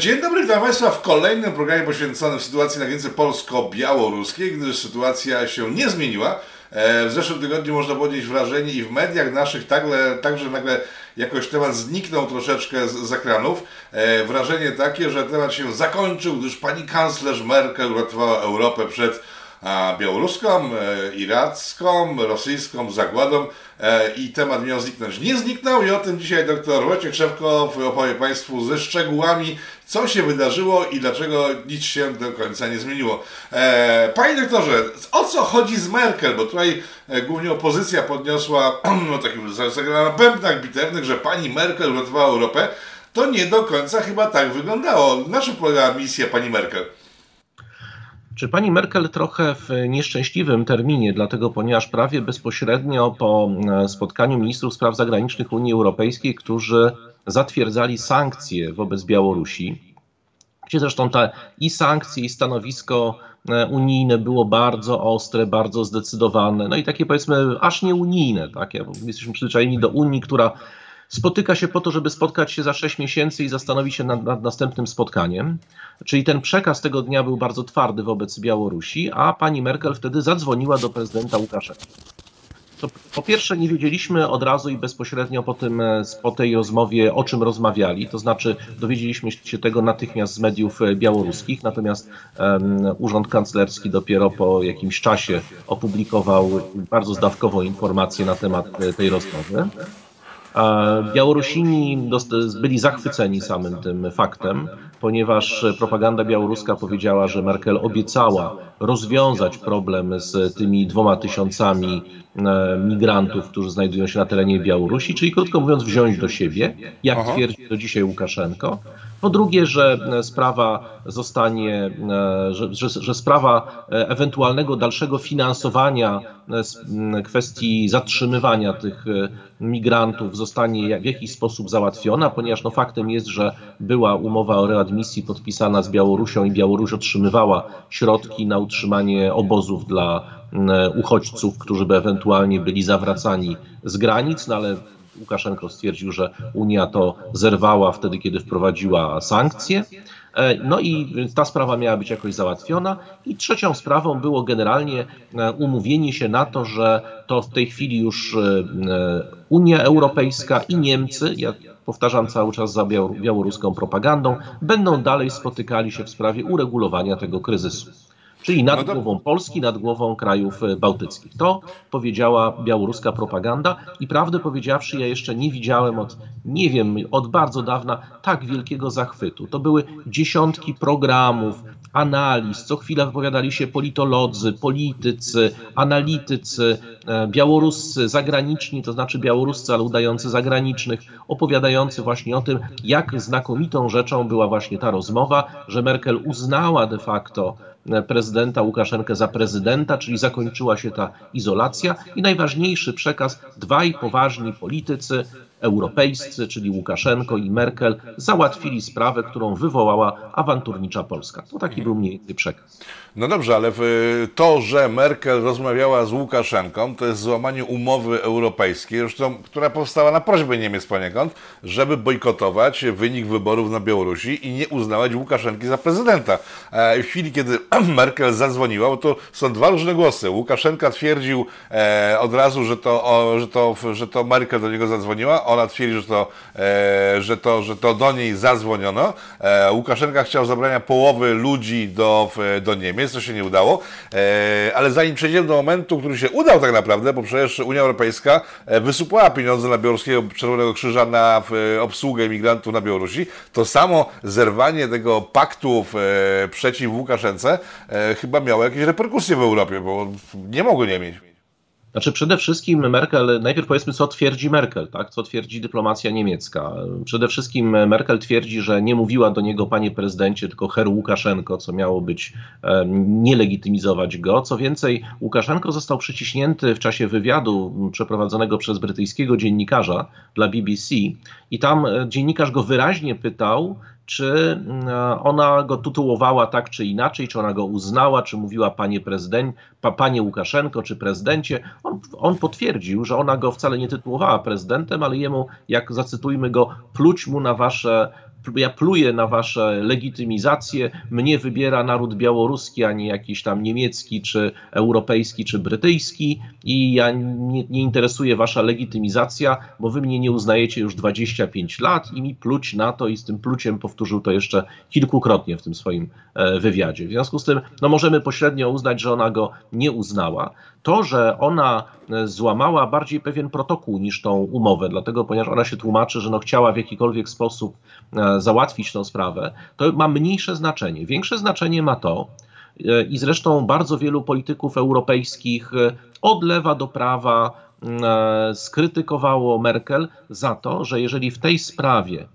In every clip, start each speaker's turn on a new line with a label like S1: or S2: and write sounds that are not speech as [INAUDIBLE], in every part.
S1: Dzień dobry, witam Państwa w kolejnym programie poświęconym sytuacji na granicy polsko-białoruskiej, gdyż sytuacja się nie zmieniła. E, w zeszłym tygodniu można było odnieść wrażenie i w mediach naszych także, także nagle jakoś temat zniknął troszeczkę z, z ekranów. E, wrażenie takie, że temat się zakończył, gdyż pani kanclerz Merkel uratowała Europę przed białoruską, e, iracką, rosyjską zagładą i temat miał zniknąć. Nie zniknął i o tym dzisiaj dr Wojciech Szewko opowie Państwu ze szczegółami, co się wydarzyło i dlaczego nic się do końca nie zmieniło. E, panie doktorze, o co chodzi z Merkel? Bo tutaj głównie opozycja podniosła [CLEARS THROAT] no, takim zagrała na bębnach bitewnych, że pani Merkel uratowała Europę. To nie do końca chyba tak wyglądało. Na czym polegała misja pani Merkel?
S2: Czy pani Merkel trochę w nieszczęśliwym terminie, dlatego ponieważ prawie bezpośrednio po e, spotkaniu ministrów spraw zagranicznych Unii Europejskiej, którzy zatwierdzali sankcje wobec Białorusi, gdzie zresztą te i sankcje, i stanowisko e, unijne było bardzo ostre, bardzo zdecydowane, no i takie powiedzmy aż nie unijne, tak? Jesteśmy przyzwyczajeni do Unii, która spotyka się po to, żeby spotkać się za 6 miesięcy i zastanowić się nad, nad, następnym spotkaniem. Czyli ten przekaz tego dnia był bardzo twardy wobec Białorusi, a pani Merkel wtedy zadzwoniła do prezydenta Łukaszenki. To po pierwsze nie wiedzieliśmy od razu i bezpośrednio po, tym, e, po tej rozmowie, o czym rozmawiali, to znaczy dowiedzieliśmy się tego natychmiast z mediów e, białoruskich, natomiast um, Urząd Kanclerski dopiero po jakimś czasie opublikował bardzo zdawkową informację na temat e, tej rozmowy. Białorusini byli zachwyceni samym tym faktem, ponieważ propaganda białoruska powiedziała, że Merkel obiecała rozwiązać problem z tymi dwoma tysiącami e, migrantów, którzy znajdują się na terenie Białorusi, czyli krótko mówiąc wziąć do siebie, jak Aha. twierdzi do dzisiaj Łukaszenko. Po drugie, że e, sprawa zostanie, e, że, że, że, sprawa ewentualnego dalszego finansowania kwestii zatrzymywania tych migrantów zostanie w jakiś sposób załatwiona, ponieważ no faktem jest, że była umowa o readmisji podpisana z Białorusią i Białoruś otrzymywała środki na utrzymanie obozów dla uchodźców, którzy by ewentualnie byli zawracani z granic, no ale Łukaszenko stwierdził, że Unia to zerwała wtedy, kiedy wprowadziła sankcje. E, no i ta sprawa miała być jakoś załatwiona. I trzecią sprawą było generalnie e, umówienie się na to, że to w tej chwili już e, Unia Europejska i Niemcy, ja powtarzam cały czas za białoruską propagandą, będą dalej spotykali się w sprawie uregulowania tego kryzysu czyli nad no głową Polski, nad głową krajów e, bałtyckich. To powiedziała białoruska propaganda i prawdę powiedziawszy, ja jeszcze nie widziałem od, nie wiem, od bardzo dawna tak wielkiego zachwytu. To były dziesiątki programów, analiz, co chwila wypowiadali się politolodzy, politycy, analitycy, e, białoruscy, zagraniczni, to znaczy białoruscy, ale udający zagranicznych, opowiadający właśnie o tym, jak znakomitą rzeczą była właśnie ta rozmowa, że Merkel uznała de facto prezydenta Łukaszenkę za prezydenta, czyli zakończyła się ta izolacja. I najważniejszy przekaz: dwaj poważni politycy europejscy, czyli Łukaszenko i Merkel, załatwili sprawę, którą wywołała awanturnicza Polska. To taki był mniej więcej przekaz.
S1: No dobrze, ale to, że Merkel rozmawiała z Łukaszenką, to jest złamanie umowy europejskiej, zresztą, która powstała na prośbę Niemiec poniekąd, żeby bojkotować wynik wyborów na Białorusi i nie uznawać Łukaszenki za prezydenta. E, w chwili, kiedy [CLEARS THROAT] Merkel zadzwoniła, bo to są dwa różne głosy. Łukaszenka twierdził e, od razu, że to, że, to, że to Merkel do niego zadzwoniła, ona twierdzi, że to, e, że to, że to do niej zadzwoniono. E, Łukaszenka chciał zabrania połowy ludzi do, do Niemiec, to się nie udało. E, ale zanim przejdziemy do momentu, który się udał tak naprawdę, bo przecież Unia Europejska e, wysupłała pieniądze dla Białoruskiego Czerwonego Krzyża na obsługę imigrantów na Białorusi, to samo zerwanie tego paktu e, przeciw Łukaszence chyba miało jakieś reperkusje w Europie, bo nie mogło nie mieć.
S2: Znaczy przede wszystkim Merkel, najpierw powiedzmy co twierdzi Merkel, tak? co twierdzi dyplomacja niemiecka. Przede wszystkim Merkel twierdzi, że nie mówiła do niego panie prezydencie, tylko Herr Łukaszenko, co miało być, nie legitymizować go. Co więcej, Łukaszenko został przyciśnięty w czasie wywiadu przeprowadzonego przez brytyjskiego dziennikarza dla BBC i tam e, dziennikarz go wyraźnie pytał, czy mm, ona go tytułowała tak czy inaczej, czy ona go uznała, czy mówiła panie prezydent, pa, panie Łukaszenko, czy prezydencie. On, on potwierdził, że ona go wcale nie tytułowała prezydentem, ale jemu, jak zacytujmy go, pluć mu na wasze ja pluję na wasze legitymizację, mnie wybiera naród białoruski, a nie jakiś tam niemiecki, czy europejski, czy brytyjski i ja nie, nie interesuje wasza legitymizacja, bo wy mnie nie uznajecie już 25 lat i mi pluć na to i z tym pluciem powtórzył to jeszcze kilkukrotnie w tym swoim e, wywiadzie. W związku z tym no możemy pośrednio uznać, że ona go nie uznała. To, że ona e, złamała bardziej pewien protokół niż tą umowę, dlatego ponieważ ona się tłumaczy, że no chciała w jakikolwiek sposób e, załatwić tę sprawę, to ma mniejsze znaczenie. Większe znaczenie ma to, e, i zresztą bardzo wielu polityków europejskich od lewa do prawa skrytykowało Merkel za to, że jeżeli w tej sprawie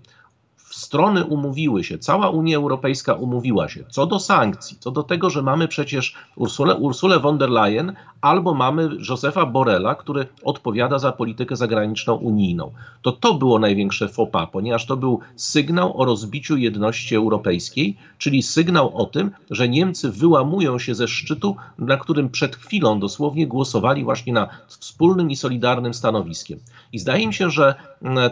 S2: strony umówiły się, cała Unia Europejska umówiła się co do sankcji, co do tego, że mamy przecież Ursulę, Ursulę von der Leyen albo mamy Josefa Borrella, który odpowiada za politykę zagraniczną unijną. To to było największe fopa, ponieważ to był sygnał o rozbiciu jedności europejskiej, czyli sygnał o tym, że Niemcy wyłamują się ze szczytu, na którym przed chwilą dosłownie głosowali właśnie nad wspólnym i solidarnym stanowiskiem. I zdaje mi się, że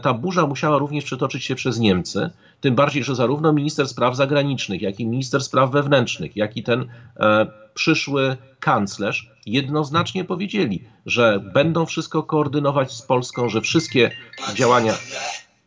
S2: ta burza musiała również przetoczyć się przez Niemcy, tym bardziej, że zarówno minister spraw zagranicznych, jak i minister spraw wewnętrznych, jak i ten e, przyszły kanclerz jednoznacznie powiedzieli, że będą wszystko koordynować z Polską, że wszystkie działania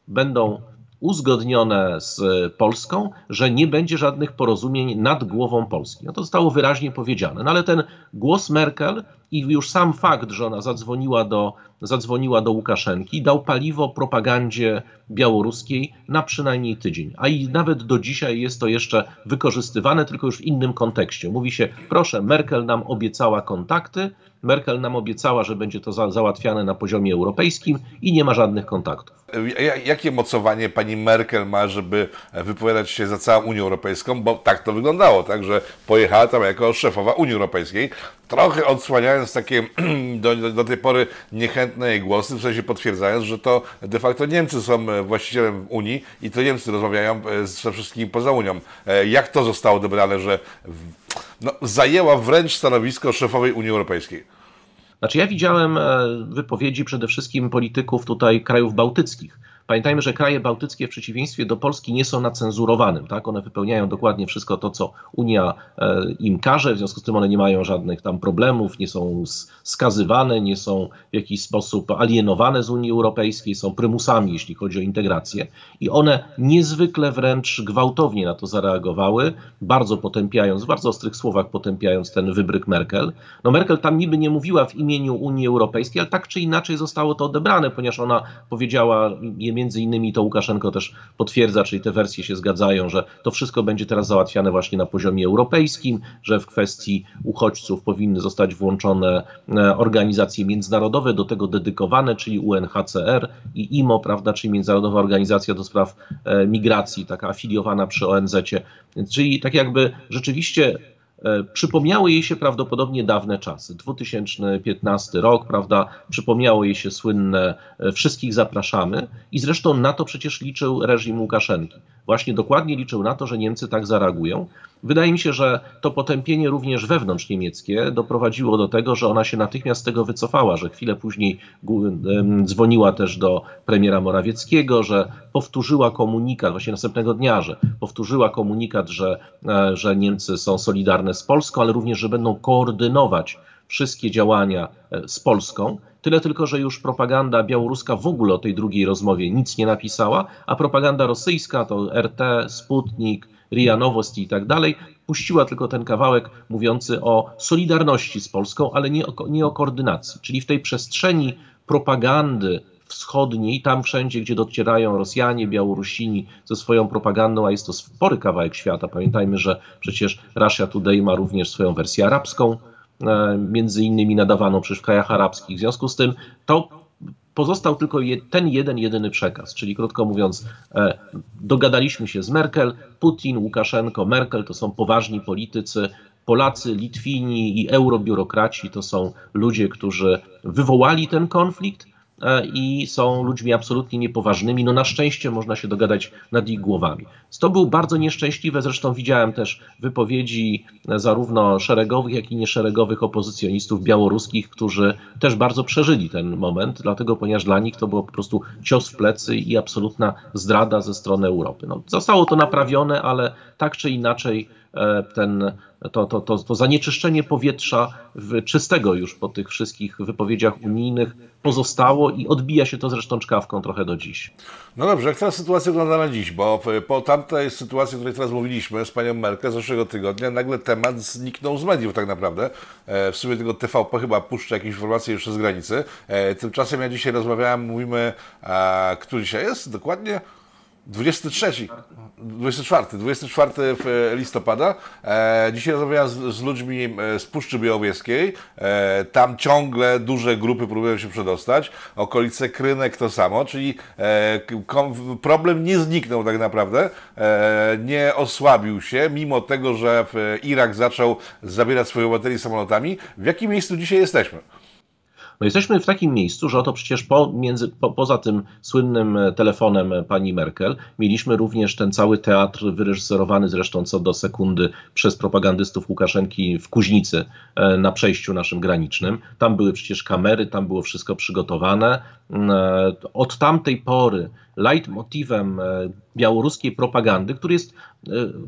S2: będą uzgodnione z Polską, że nie będzie żadnych porozumień nad głową Polski. No to zostało wyraźnie powiedziane. No ale ten głos Merkel i już sam fakt, że ona zadzwoniła do, zadzwoniła do Łukaszenki, dał paliwo propagandzie białoruskiej na przynajmniej tydzień. A i nawet do dzisiaj jest to jeszcze wykorzystywane, tylko już w innym kontekście. Mówi się, proszę, Merkel nam obiecała kontakty, Merkel nam obiecała, że będzie to za, załatwiane na poziomie europejskim i nie ma żadnych kontaktów.
S1: Jakie mocowanie pani Merkel ma, żeby wypowiadać się za całą Unią Europejską? Bo tak to wyglądało, tak, że pojechała tam jako szefowa Unii Europejskiej, trochę odsłaniając takie [CLEARS THROAT] do, do tej pory niechętne jej głosy, w sensie potwierdzając, że to de facto Niemcy są właścicielem Unii i to Niemcy rozmawiają e, ze wszystkimi poza Unią. E, jak to zostało odebrane, że no, zajęła wręcz stanowisko szefowej Unii Europejskiej?
S2: Znaczy ja widziałem e, wypowiedzi przede wszystkim polityków tutaj krajów bałtyckich, Pamiętajmy, że kraje bałtyckie w przeciwieństwie do Polski nie są nacenzurowanym. Tak? One wypełniają dokładnie wszystko to, co Unia e, im każe, w związku z tym one nie mają żadnych tam problemów, nie są skazywane, nie są w jakiś sposób alienowane z Unii Europejskiej, są prymusami, jeśli chodzi o integrację. I one niezwykle wręcz gwałtownie na to zareagowały, bardzo potępiając, w bardzo ostrych słowach potępiając ten wybryk Merkel. No Merkel tam niby nie mówiła w imieniu Unii Europejskiej, ale tak czy inaczej zostało to odebrane, ponieważ ona powiedziała, między innymi to Łukaszenko też potwierdza, czyli te wersje się zgadzają, że to wszystko będzie teraz załatwiane właśnie na poziomie europejskim, że w kwestii uchodźców powinny zostać włączone e, organizacje międzynarodowe do tego dedykowane, czyli UNHCR i IMO, prawda, czyli Międzynarodowa Organizacja do Spraw e, Migracji, taka afiliowana przy ONZ-cie. Czyli tak jakby rzeczywiście przypomniały jej się prawdopodobnie dawne czasy. 2015 rok, prawda? Przypomniało jej się słynne e, wszystkich zapraszamy i zresztą na to przecież liczył reżim Łukaszenki. Właśnie dokładnie liczył na to, że Niemcy tak zareagują. Wydaje mi się, że to potępienie również wewnątrz niemieckie doprowadziło do tego, że ona się natychmiast z tego wycofała, że chwilę później dzwoniła też do premiera Morawieckiego, że powtórzyła komunikat, właśnie następnego dnia, że powtórzyła komunikat, że, e, że Niemcy są solidarne z Polską, ale również, że będą koordynować wszystkie działania e, z Polską. Tyle tylko, że już propaganda białoruska w ogóle o tej drugiej rozmowie nic nie napisała, a propaganda rosyjska to RT, Sputnik, RIA Nowosti i tak dalej, puściła tylko ten kawałek mówiący o solidarności z Polską, ale nie o, nie o koordynacji. Czyli w tej przestrzeni propagandy wschodniej, tam wszędzie, gdzie docierają Rosjanie, Białorusini ze swoją propagandą, a jest to spory kawałek świata. Pamiętajmy, że przecież Russia Today ma również swoją wersję arabską, e, między innymi nadawaną przecież w krajach arabskich. W związku z tym to pozostał tylko ten jeden, jedyny przekaz, czyli krótko mówiąc, e, dogadaliśmy się z Merkel, Putin, Łukaszenko, Merkel to są poważni politycy, Polacy, Litwini i eurobiurokraci to są ludzie, którzy wywołali ten konflikt i są ludźmi absolutnie niepoważnymi. No na szczęście można się dogadać nad ich głowami. To był bardzo nieszczęśliwe, zresztą widziałem też wypowiedzi zarówno szeregowych, jak i nieszeregowych opozycjonistów białoruskich, którzy też bardzo przeżyli ten moment, dlatego ponieważ dla nich to było po prostu cios w plecy i absolutna zdrada ze strony Europy. No, zostało to naprawione, ale tak czy inaczej e, ten, to, to, to, to zanieczyszczenie powietrza czystego już po tych wszystkich wypowiedziach unijnych pozostało i odbija się to zresztą czkawką trochę do dziś.
S1: No dobrze, jak ta sytuacja wygląda na dziś? Bo po tamtej sytuacji, o której teraz mówiliśmy z panią Merkel z zeszłego tygodnia, nagle temat zniknął z mediów tak naprawdę. E, w sumie tego TVP chyba puszcza jakieś informacje jeszcze z granicy. E, tymczasem ja dzisiaj rozmawiałem, mówimy, a, który dzisiaj jest dokładnie? 23, 24, 24 listopada. E, dzisiaj rozmawiałem z, z, ludźmi e, z Puszczy Białowieskiej. E, tam ciągle duże grupy próbują się przedostać. Okolice Krynek to samo, czyli problem nie zniknął tak naprawdę. Nie osłabił się, mimo tego, że Irak zaczął zabierać swoje obywateli samolotami. W jakim miejscu dzisiaj jesteśmy?
S2: No jesteśmy w takim miejscu, że oto przecież po, między, po, poza tym słynnym e, telefonem e, pani Merkel mieliśmy również ten cały teatr wyreżyserowany zresztą co do sekundy przez propagandystów Łukaszenki w Kuźnicy e, na przejściu naszym granicznym. Tam były przecież kamery, tam było wszystko przygotowane. Od tamtej pory leitmotivem białoruskiej propagandy, który jest,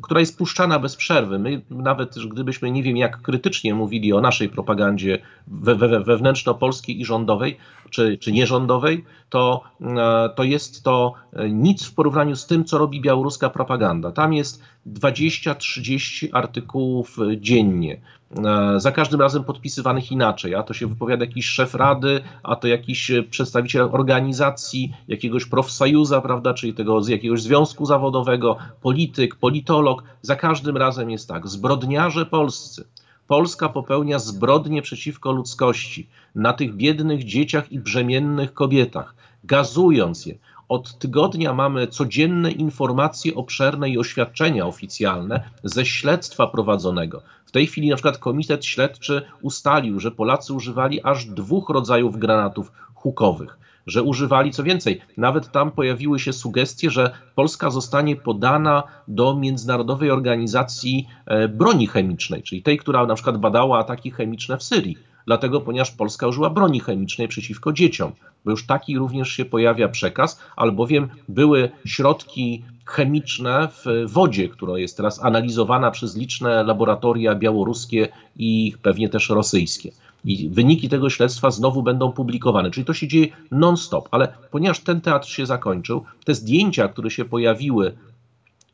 S2: która jest puszczana bez przerwy. My nawet gdybyśmy nie wiem jak krytycznie mówili o naszej propagandzie we, we, wewnętrzno-polskiej i rządowej, czy, czy nierządowej, to, e, to jest to e, nic w porównaniu z tym, co robi białoruska propaganda. Tam jest 20-30 artykułów dziennie, e, za każdym razem podpisywanych inaczej, a to się wypowiada jakiś szef rady, a to jakiś przedstawiciel organizacji, jakiegoś profsajuza, prawda, czyli tego z jakiegoś związku zawodowego, polityk, politolog. Za każdym razem jest tak. Zbrodniarze polscy Polska popełnia zbrodnie przeciwko ludzkości na tych biednych dzieciach i brzemiennych kobietach, gazując je. Od tygodnia mamy codzienne informacje obszerne i oświadczenia oficjalne ze śledztwa prowadzonego. W tej chwili na przykład komitet śledczy ustalił, że Polacy używali aż dwóch rodzajów granatów hukowych że używali, co więcej, nawet tam pojawiły się sugestie, że Polska zostanie podana do Międzynarodowej Organizacji e, Broni Chemicznej, czyli tej, która na przykład badała ataki chemiczne w Syrii. Dlatego, ponieważ Polska użyła broni chemicznej przeciwko dzieciom, bo już taki również się pojawia przekaz, albowiem były środki chemiczne w wodzie, która jest teraz analizowana przez liczne laboratoria białoruskie i pewnie też rosyjskie. I wyniki tego śledztwa znowu będą publikowane. Czyli to się dzieje non-stop, ale ponieważ ten teatr się zakończył, te zdjęcia, które się pojawiły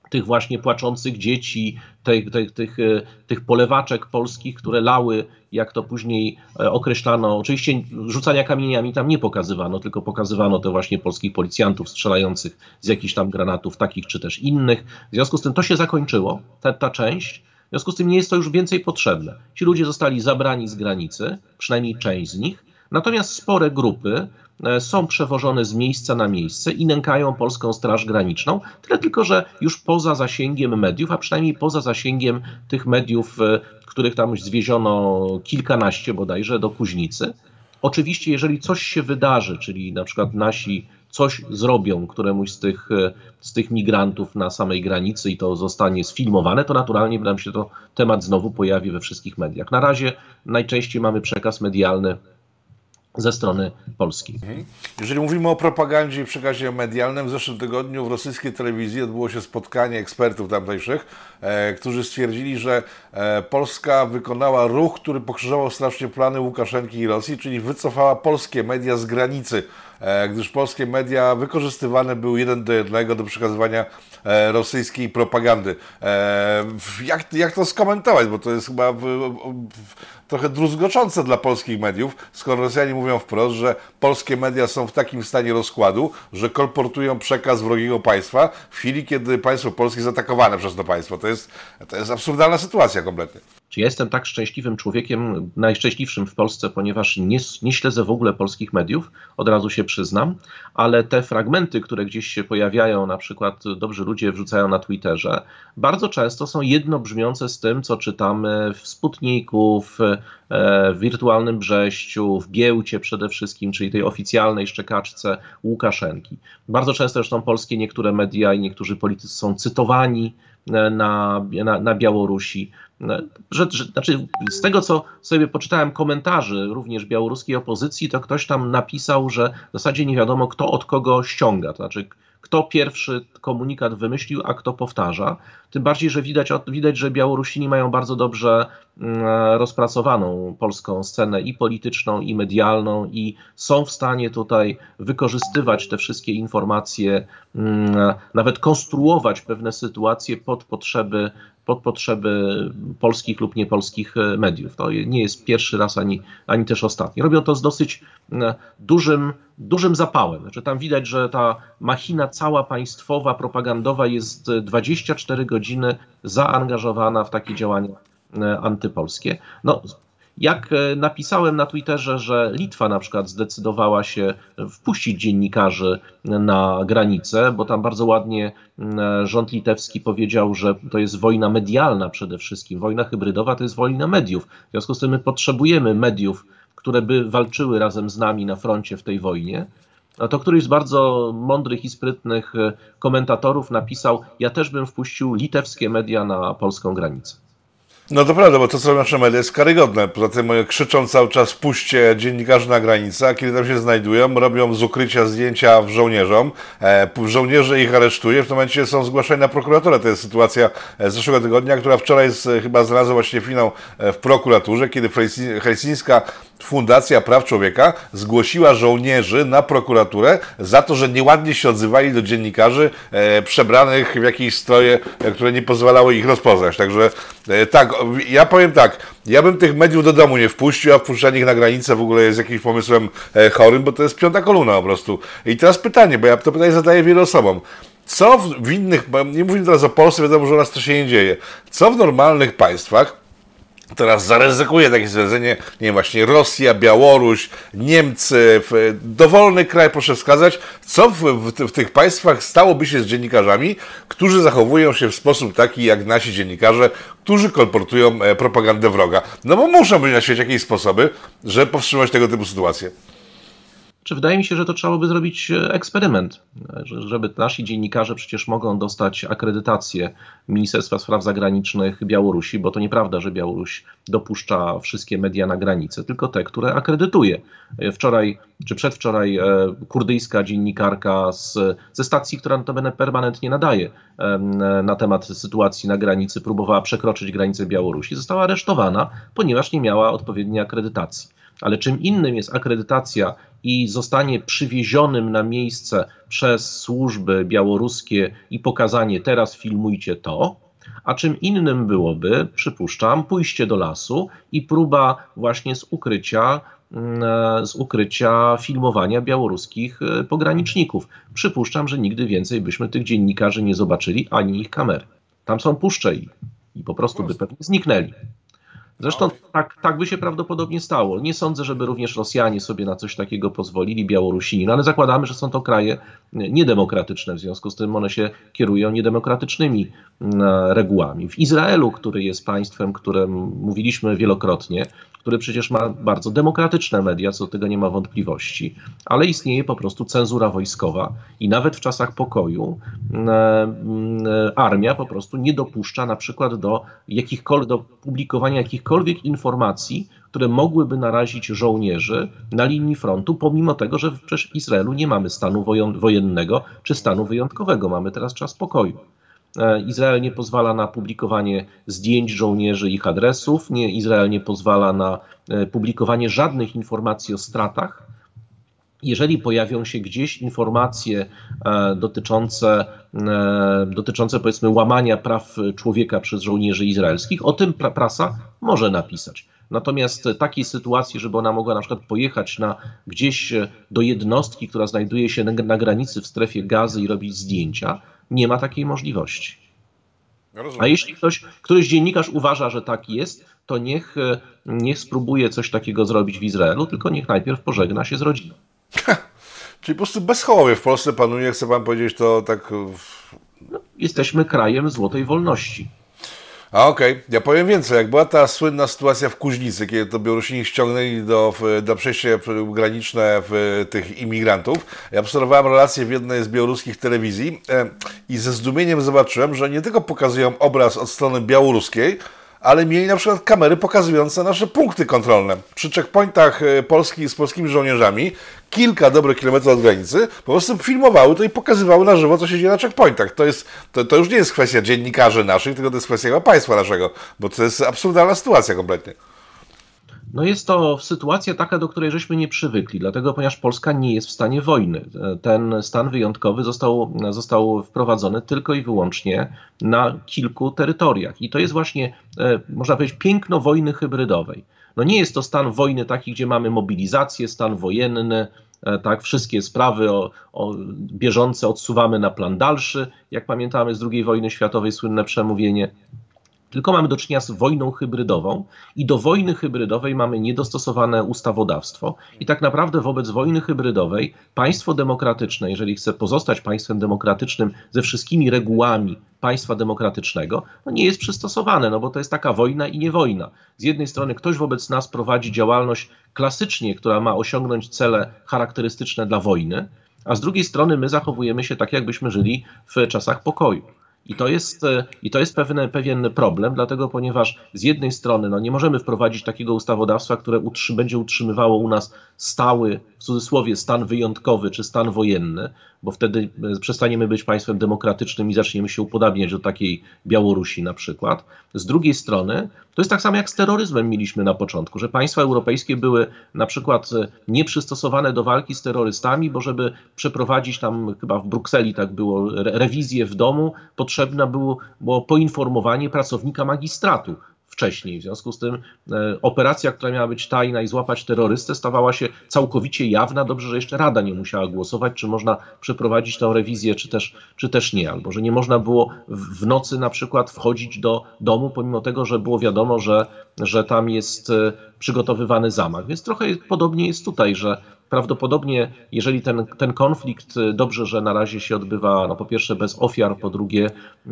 S2: tych właśnie płaczących dzieci, tych, tych, tych, e, tych polewaczek polskich, które lały, jak to później e, określano. Oczywiście rzucania kamieniami tam nie pokazywano, tylko pokazywano te właśnie polskich policjantów strzelających z jakichś tam granatów, takich czy też innych. W związku z tym to się zakończyło, ta, ta część. W związku z tym nie jest to już więcej potrzebne. Ci ludzie zostali zabrani z granicy, przynajmniej część z nich, natomiast spore grupy e, są przewożone z miejsca na miejsce i nękają polską Straż Graniczną. Tyle tylko, że już poza zasięgiem mediów, a przynajmniej poza zasięgiem tych mediów, e, których tam zwieziono kilkanaście bodajże do Kuźnicy. Oczywiście, jeżeli coś się wydarzy, czyli na przykład nasi coś zrobią któremuś z tych, e, z tych migrantów na samej granicy i to zostanie sfilmowane, to naturalnie nam się to temat znowu pojawi we wszystkich mediach. Na razie najczęściej mamy przekaz medialny ze strony Polski. Mhm.
S1: Jeżeli mówimy o propagandzie i przekazie medialnym, w zeszłym tygodniu w rosyjskiej telewizji odbyło się spotkanie ekspertów tamtejszych, e, którzy stwierdzili, że e, Polska wykonała ruch, który pokrzyżował strasznie plany Łukaszenki i Rosji, czyli wycofała polskie media z granicy gdyż polskie media wykorzystywane były jeden do jednego do przekazywania e, rosyjskiej propagandy. E, jak, jak to skomentować, bo to jest chyba trochę druzgoczące dla polskich mediów, skoro Rosjanie mówią wprost, że polskie media są w takim stanie rozkładu, że kolportują przekaz wrogiego państwa w chwili, kiedy państwo polskie jest atakowane przez to państwo. To jest, to jest absurdalna sytuacja kompletnie.
S2: Czy ja jestem tak szczęśliwym człowiekiem, najszczęśliwszym w Polsce, ponieważ nie, nie, śledzę w ogóle polskich mediów, od razu się przyznam, ale te fragmenty, które gdzieś się pojawiają, na przykład dobrzy ludzie wrzucają na Twitterze, bardzo często są jednobrzmiące z tym, co czytamy w Sputniku, w, e, w wirtualnym Brześciu, w Giełcie przede wszystkim, czyli tej oficjalnej szczekaczce Łukaszenki. Bardzo często zresztą polskie niektóre media i niektórzy politycy są cytowani na, na, na Białorusi. Że, że, znaczy, z tego, co sobie poczytałem komentarzy również białoruskiej opozycji, to ktoś tam napisał, że w zasadzie nie wiadomo, kto od kogo ściąga. To znaczy, kto pierwszy komunikat wymyślił, a kto powtarza. Tym bardziej, że widać, widać, że Białorusini mają bardzo dobrze mm, rozpracowaną polską scenę i polityczną, i medialną, i są w stanie tutaj wykorzystywać te wszystkie informacje, mm, nawet konstruować pewne sytuacje pod potrzeby pod potrzeby polskich lub niepolskich e, mediów. To nie jest pierwszy raz ani, ani też ostatni. Robią to z dosyć e, dużym, dużym zapałem. Znaczy tam widać, że ta machina cała państwowa, propagandowa jest 24 godziny zaangażowana w takie działania e, antypolskie. No, jak e, napisałem na Twitterze, że Litwa na przykład zdecydowała się wpuścić dziennikarzy na granicę, bo tam bardzo ładnie e, rząd litewski powiedział, że to jest wojna medialna przede wszystkim. Wojna hybrydowa to jest wojna mediów. W związku z tym my potrzebujemy mediów, które by walczyły razem z nami na froncie w tej wojnie. A to któryś z bardzo mądrych i sprytnych e, komentatorów napisał: Ja też bym wpuścił litewskie media na polską granicę.
S1: No to prawda, bo to, co nasze media jest karygodne. Poza tym krzyczą cały czas puśćcie dziennikarzy na granicę, a kiedy tam się znajdują, robią z ukrycia zdjęcia w żołnierzom. E, żołnierze ich aresztuje, w tym momencie są zgłaszani na prokuraturę. To jest sytuacja e, z zeszłego tygodnia, która wczoraj z, chyba znalazła właśnie finał e, w prokuraturze, kiedy helsińska Fundacja Praw Człowieka zgłosiła żołnierzy na prokuraturę za to, że nieładnie się odzywali do dziennikarzy e, przebranych w jakieś stroje, e, które nie pozwalały ich rozpoznać. Także e, tak, ja powiem tak, ja bym tych mediów do domu nie wpuścił, a wpuszczanie ich na granicę w ogóle jest jakimś pomysłem e, chorym, bo to jest piąta kolumna po prostu. I teraz pytanie, bo ja to pytanie zadaję wielu osobom. Co w, w innych, nie mówimy teraz o Polsce, wiadomo, że u nas to się nie dzieje. Co w normalnych państwach teraz zaryzykuje takie stwierdzenie, nie właśnie Rosja, Białoruś, Niemcy, dowolny kraj, proszę wskazać, co w, w, w, tych państwach stałoby się z dziennikarzami, którzy zachowują się w sposób taki jak nasi dziennikarze, którzy kolportują e, propagandę wroga. No bo muszą być na świecie jakieś sposoby, żeby powstrzymać tego typu sytuacje
S2: czy wydaje mi się, że to trzeba by zrobić e, eksperyment, żeby nasi dziennikarze przecież mogą dostać akredytację Ministerstwa Spraw Zagranicznych Białorusi, bo to nieprawda, że Białoruś dopuszcza wszystkie media na granicę, tylko te, które akredytuje. E, wczoraj czy przedwczoraj e, kurdyjska dziennikarka z, ze stacji, która notabene permanentnie nadaje na temat sytuacji na granicy, próbowała przekroczyć granicę Białorusi, została aresztowana, ponieważ nie miała odpowiedniej akredytacji. Ale czym innym jest akredytacja i zostanie przywiezionym na miejsce przez służby białoruskie i pokazanie teraz filmujcie to, a czym innym byłoby, przypuszczam, pójście do lasu i próba właśnie z ukrycia mm, z ukrycia filmowania białoruskich e, pograniczników. Przypuszczam, że nigdy więcej byśmy tych dziennikarzy nie zobaczyli, ani ich kamery. Tam są puszcze i, i po prostu by pewnie zniknęli. Zresztą tak, tak by się prawdopodobnie stało. Nie sądzę, żeby również Rosjanie sobie na coś takiego pozwolili, Białorusini, no ale zakładamy, że są to kraje niedemokratyczne, w związku z tym one się kierują niedemokratycznymi mm, regułami. W Izraelu, który jest państwem, którym mówiliśmy wielokrotnie, który przecież ma bardzo demokratyczne media, co do tego nie ma wątpliwości, ale istnieje po prostu cenzura wojskowa i nawet w czasach pokoju mm, e, armia po prostu nie dopuszcza na przykład do, jakichkolwiek, do publikowania jakichkolwiek informacji, które mogłyby narazić żołnierzy na linii frontu, pomimo tego, że przecież w Izraelu nie mamy stanu wojennego czy stanu wyjątkowego, mamy teraz czas pokoju. E, Izrael nie pozwala na publikowanie zdjęć żołnierzy, ich adresów. Nie, Izrael nie pozwala na e, publikowanie żadnych informacji o stratach. Jeżeli pojawią się gdzieś informacje e, dotyczące, dotyczące powiedzmy łamania praw człowieka przez żołnierzy izraelskich, o tym prasa może napisać. Natomiast takiej sytuacji, żeby ona mogła na przykład pojechać na, gdzieś do jednostki, która znajduje się na, granicy w strefie gazy i robić zdjęcia, nie ma takiej możliwości. A jeśli ktoś, któryś dziennikarz uważa, że tak jest, to niech, niech spróbuje coś takiego zrobić w Izraelu, tylko niech najpierw pożegna się z rodziną.
S1: Czyli po prostu bezchołowie w Polsce panuje, chcę pan powiedzieć to tak...
S2: No, jesteśmy krajem złotej wolności.
S1: A okej, okay. ja powiem więcej. Jak była ta słynna sytuacja w Kuźnicy, kiedy to Białorusini ściągnęli do, do przejścia graniczne w tych imigrantów, ja obserwowałem relacje w jednej z białoruskich telewizji e, i ze zdumieniem zobaczyłem, że nie tylko pokazują obraz od strony białoruskiej, ale mieli na przykład kamery pokazujące nasze punkty kontrolne. Przy checkpointach e, Polski z polskimi żołnierzami, kilka dobrych kilometrów od granicy, po prostu filmowały to i pokazywały na żywo, co się dzieje na checkpointach. To, jest, to, to już nie jest kwestia dziennikarzy naszych, tylko to jest kwestia państwa naszego, bo to jest absurdalna sytuacja kompletnie.
S2: No jest to sytuacja taka, do której żeśmy nie przywykli, dlatego ponieważ Polska nie jest w stanie wojny. Ten stan wyjątkowy został, został wprowadzony tylko i wyłącznie na kilku terytoriach. I to jest właśnie, e, można powiedzieć, piękno wojny hybrydowej. No nie jest to stan wojny taki, gdzie mamy mobilizację, stan wojenny, e, tak, wszystkie sprawy o, o bieżące odsuwamy na plan dalszy, jak pamiętamy z II wojny światowej słynne przemówienie tylko mamy do czynienia z wojną hybrydową i do wojny hybrydowej mamy niedostosowane ustawodawstwo. I tak naprawdę wobec wojny hybrydowej państwo demokratyczne, jeżeli chce pozostać państwem demokratycznym ze wszystkimi regułami państwa demokratycznego, no nie jest przystosowane, no bo to jest taka wojna i nie wojna. Z jednej strony ktoś wobec nas prowadzi działalność klasycznie, która ma osiągnąć cele charakterystyczne dla wojny, a z drugiej strony my zachowujemy się tak, jakbyśmy żyli w czasach pokoju. I to jest, e, i to jest pewien, pewien problem, dlatego ponieważ z jednej strony no, nie możemy wprowadzić takiego ustawodawstwa, które utrzy, będzie utrzymywało u nas stały, w cudzysłowie, stan wyjątkowy czy stan wojenny, bo wtedy e, przestaniemy być państwem demokratycznym i zaczniemy się upodabniać do takiej Białorusi na przykład. Z drugiej strony, to jest tak samo jak z terroryzmem mieliśmy na początku, że państwa europejskie były na przykład e, nieprzystosowane do walki z terrorystami, bo żeby przeprowadzić tam, chyba w Brukseli tak było, rewizję w domu, potrzebne było, było poinformowanie pracownika magistratu wcześniej. W związku z tym e, operacja, która miała być tajna i złapać terrorystę, stawała się całkowicie jawna. Dobrze, że jeszcze Rada nie musiała głosować, czy można przeprowadzić tę rewizję, czy też, czy też nie. Albo że nie można było w nocy na przykład wchodzić do domu, pomimo tego, że było wiadomo, że, że tam jest e, przygotowywany zamach. Więc trochę podobnie jest tutaj, że prawdopodobnie, jeżeli ten, ten konflikt y, dobrze, że na razie się odbywa, no po pierwsze bez ofiar, po drugie y,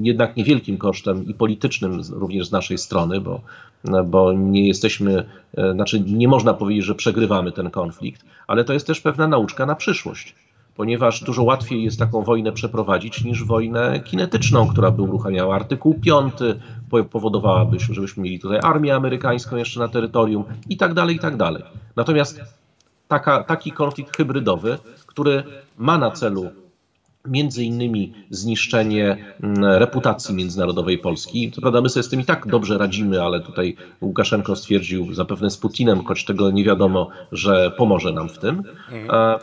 S2: jednak niewielkim kosztem i politycznym również z naszej strony, bo, bo nie jesteśmy, y, znaczy nie można powiedzieć, że przegrywamy ten konflikt, ale to jest też pewna nauczka na przyszłość ponieważ dużo łatwiej jest taką wojnę przeprowadzić niż wojnę kinetyczną, która by uruchamiała artykuł 5, powodowałaby, żebyśmy mieli tutaj armię amerykańską jeszcze na terytorium i tak dalej, i tak dalej. Natomiast taka, taki konflikt hybrydowy, który ma na celu między innymi zniszczenie mm, reputacji międzynarodowej Polski. Co prawda my sobie z tym i tak dobrze radzimy, ale tutaj Łukaszenko stwierdził zapewne z Putinem, choć tego nie wiadomo, że pomoże nam w tym. E,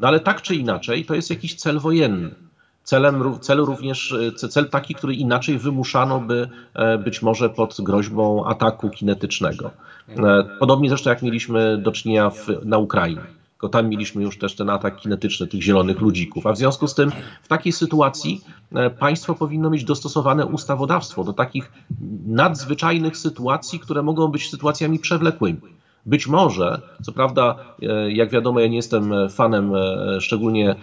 S2: no ale tak czy inaczej to jest jakiś cel wojenny. Celem, cel również, e, cel taki, który inaczej wymuszano by e, być może pod groźbą ataku kinetycznego. E, podobnie zresztą jak mieliśmy do czynienia w, na Ukrainie. Tylko tam mieliśmy już też ten atak kinetyczny tych zielonych ludzików. A w związku z tym w takiej sytuacji państwo powinno mieć dostosowane ustawodawstwo do takich nadzwyczajnych sytuacji, które mogą być sytuacjami przewlekłymi. Być może, co prawda, e, jak wiadomo, ja nie jestem fanem e, szczególnie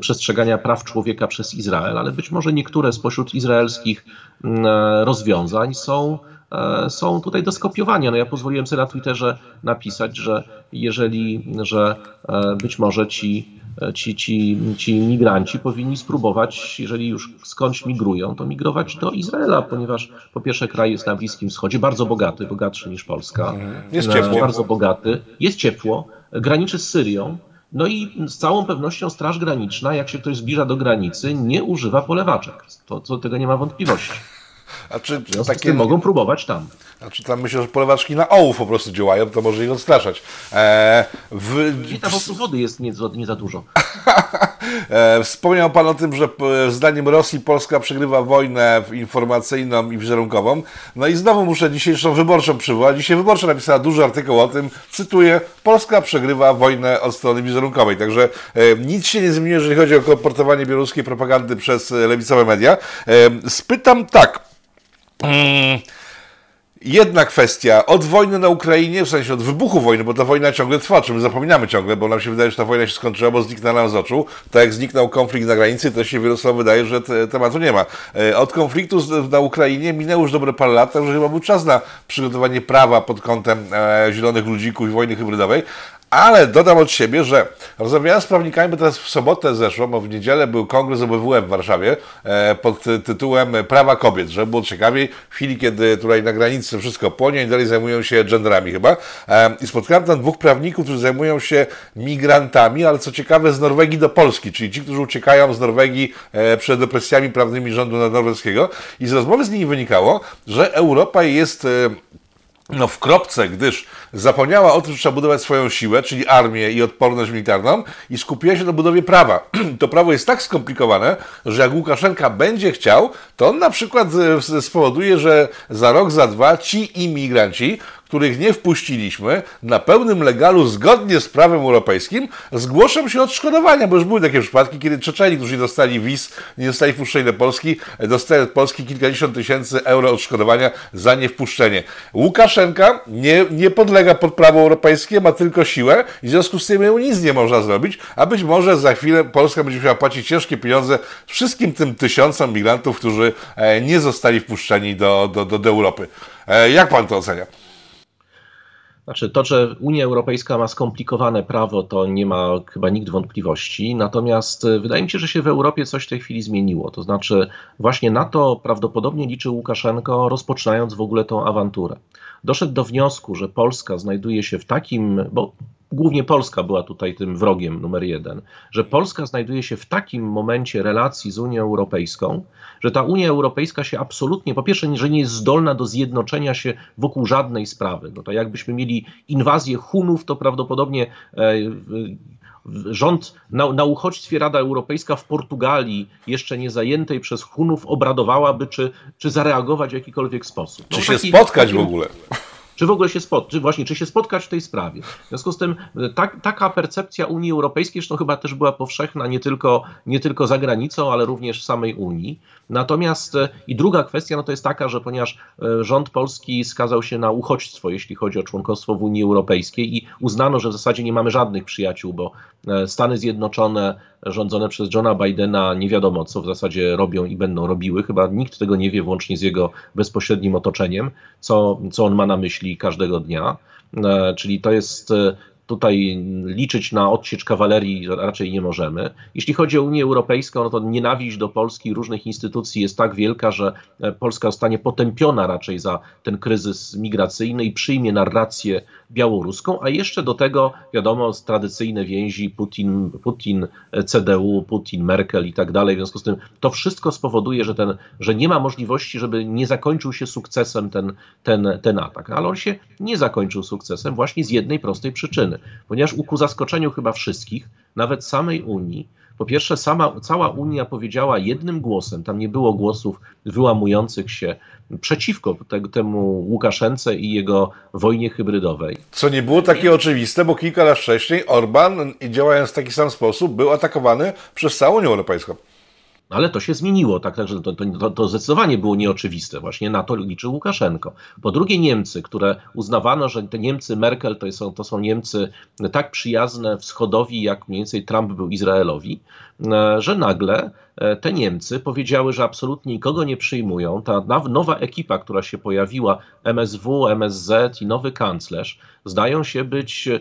S2: przestrzegania praw człowieka przez Izrael, ale być może niektóre spośród izraelskich e, rozwiązań są, są tutaj do skopiowania. No ja pozwoliłem sobie na Twitterze napisać, że jeżeli, że być może ci ci, ci, ci migranci powinni spróbować, jeżeli już skądś migrują, to migrować do Izraela, ponieważ po pierwsze kraj jest na Bliskim Wschodzie, bardzo bogaty, bogatszy niż Polska.
S1: Jest e, ciepło.
S2: Bardzo bogaty, jest ciepło, graniczy z Syrią, no i z całą pewnością Straż Graniczna, jak się ktoś zbliża do granicy, nie używa polewaczek. To, to tego nie ma wątpliwości. A czy, czy takie mogą próbować tam?
S1: Znaczy tam myślę, że polewaczki na ołów po prostu działają, to może ich odstraszać.
S2: E, w... I tam po wody jest nie, nie za dużo. [LAUGHS]
S1: e, wspomniał Pan o tym, że zdaniem Rosji Polska przegrywa wojnę informacyjną i wizerunkową. No i znowu muszę dzisiejszą wyborczą przywołać. Dzisiaj wyborcza napisała duży artykuł o tym, cytuję, Polska przegrywa wojnę od strony wizerunkowej. Także e, nic się nie zmieni, jeżeli chodzi o komportowanie białoruskiej propagandy przez lewicowe media. E, spytam tak. Hmm. Jedna kwestia, od wojny na Ukrainie, w sensie od wybuchu wojny, bo ta wojna ciągle trwa, czy my zapominamy ciągle, bo nam się wydaje, że ta wojna się skończyła, bo zniknęła nam z oczu. Tak jak zniknął konflikt na granicy, to się wielu osobom wydaje, że te, tematu nie ma. E, od konfliktu na Ukrainie minęło już dobre parę lat, także chyba był czas na przygotowanie prawa pod kątem e, zielonych ludzików i wojny hybrydowej, ale dodam od siebie, że rozmawiałem z prawnikami, bo teraz w sobotę zeszło, bo w niedzielę był kongres OBWM w Warszawie e, pod tytułem Prawa kobiet, żeby było ciekawiej, w chwili, kiedy tutaj na granicy wszystko płonie i dalej zajmują się genderami chyba. E, I spotkałem tam dwóch prawników, którzy zajmują się migrantami, ale co ciekawe z Norwegii do Polski, czyli ci, którzy uciekają z Norwegii e, przed opresjami prawnymi rządu norweskiego. I z rozmowy z nimi wynikało, że Europa jest no, w kropce, gdyż zapomniała o tym, że trzeba budować swoją siłę, czyli armię i odporność militarną i skupiła się na budowie prawa. [CLEARS THROAT] To prawo jest tak skomplikowane, że jak Łukaszenka będzie chciał, to on na przykład e, spowoduje, że za rok, za dwa ci imigranci, których nie wpuściliśmy, na pełnym legalu, zgodnie z prawem europejskim, zgłoszą się odszkodowania, bo już były takie przypadki, kiedy Czeczeni, którzy nie dostali wiz, nie dostali wpuszczenia do Polski, dostali od Polski kilkadziesiąt tysięcy euro odszkodowania za niewpuszczenie. Łukaszenka nie, nie podlega pod prawo europejskie, ma tylko siłę i w związku z tym nic nie można zrobić, a być może za chwilę Polska będzie musiała płacić ciężkie pieniądze wszystkim tym tysiącom migrantów, którzy e, nie zostali wpuszczeni do, do, do, do Europy. E, jak pan to ocenia?
S2: Znaczy, to, że Unia Europejska ma skomplikowane prawo, to nie ma chyba nikt wątpliwości. Natomiast e, wydaje mi się, że się w Europie coś w tej chwili zmieniło. To znaczy, właśnie na to prawdopodobnie liczy Łukaszenko, rozpoczynając w ogóle tą awanturę. Doszedł do wniosku, że Polska znajduje się w takim, bo głównie Polska była tutaj tym wrogiem numer jeden, że Polska znajduje się w takim momencie relacji z Unią Europejską, że ta Unia Europejska się absolutnie, po pierwsze, że nie jest zdolna do zjednoczenia się wokół żadnej sprawy. No to jakbyśmy mieli inwazję Hunów, to prawdopodobnie e, rząd na, na uchodźstwie Rada Europejska w Portugalii, jeszcze nie zajętej przez Hunów, obradowałaby, czy, czy zareagować w jakikolwiek sposób.
S1: No, czy się taki, spotkać taki, w ogóle?
S2: czy w ogóle się spotkać, czy właśnie, czy się spotkać w tej sprawie. W związku z tym e, tak, taka percepcja Unii Europejskiej, zresztą chyba też była powszechna nie tylko, nie tylko za granicą, ale również w samej Unii. Natomiast e, i druga kwestia no to jest taka, że ponieważ e, rząd polski skazał się na uchodźstwo, jeśli chodzi o członkostwo w Unii Europejskiej i uznano, że w zasadzie nie mamy żadnych przyjaciół, bo Stany Zjednoczone rządzone przez Johna Bidena nie wiadomo, co w zasadzie robią i będą robiły. Chyba nikt tego nie wie, włącznie z jego bezpośrednim otoczeniem, co, co on ma na myśli każdego dnia. E, czyli to jest e, tutaj liczyć na odsiecz kawalerii raczej nie możemy. Jeśli chodzi o Unię Europejską, no to nienawiść do Polski i różnych instytucji jest tak wielka, że e, Polska zostanie potępiona raczej za ten kryzys migracyjny i przyjmie narrację białoruską, a jeszcze do tego, wiadomo, tradycyjne więzi Putin, Putin CDU, Putin, Merkel i tak dalej. W związku z tym to wszystko spowoduje, że, ten, że nie ma możliwości, żeby nie zakończył się sukcesem ten, ten, ten atak. Ale on się nie zakończył sukcesem właśnie z jednej prostej przyczyny ponieważ ku zaskoczeniu chyba wszystkich, nawet samej Unii, po pierwsze, sama, cała Unia powiedziała jednym głosem, tam nie było głosów wyłamujących się przeciwko te, temu Łukaszence i jego wojnie hybrydowej.
S1: Co nie było takie oczywiste, bo kilka lat wcześniej Orban, działając w taki sam sposób, był atakowany przez całą Unię Europejską.
S2: Ale to się zmieniło, tak, także to, to, to, zdecydowanie było nieoczywiste. Właśnie na to liczył Łukaszenko. Po drugie Niemcy, które uznawano, że te Niemcy Merkel to są, to są Niemcy tak przyjazne wschodowi, jak mniej więcej Trump był Izraelowi, e, że nagle e, te Niemcy powiedziały, że absolutnie nikogo nie przyjmują. Ta nowa ekipa, która się pojawiła, MSW, MSZ i nowy kanclerz, zdają się być e,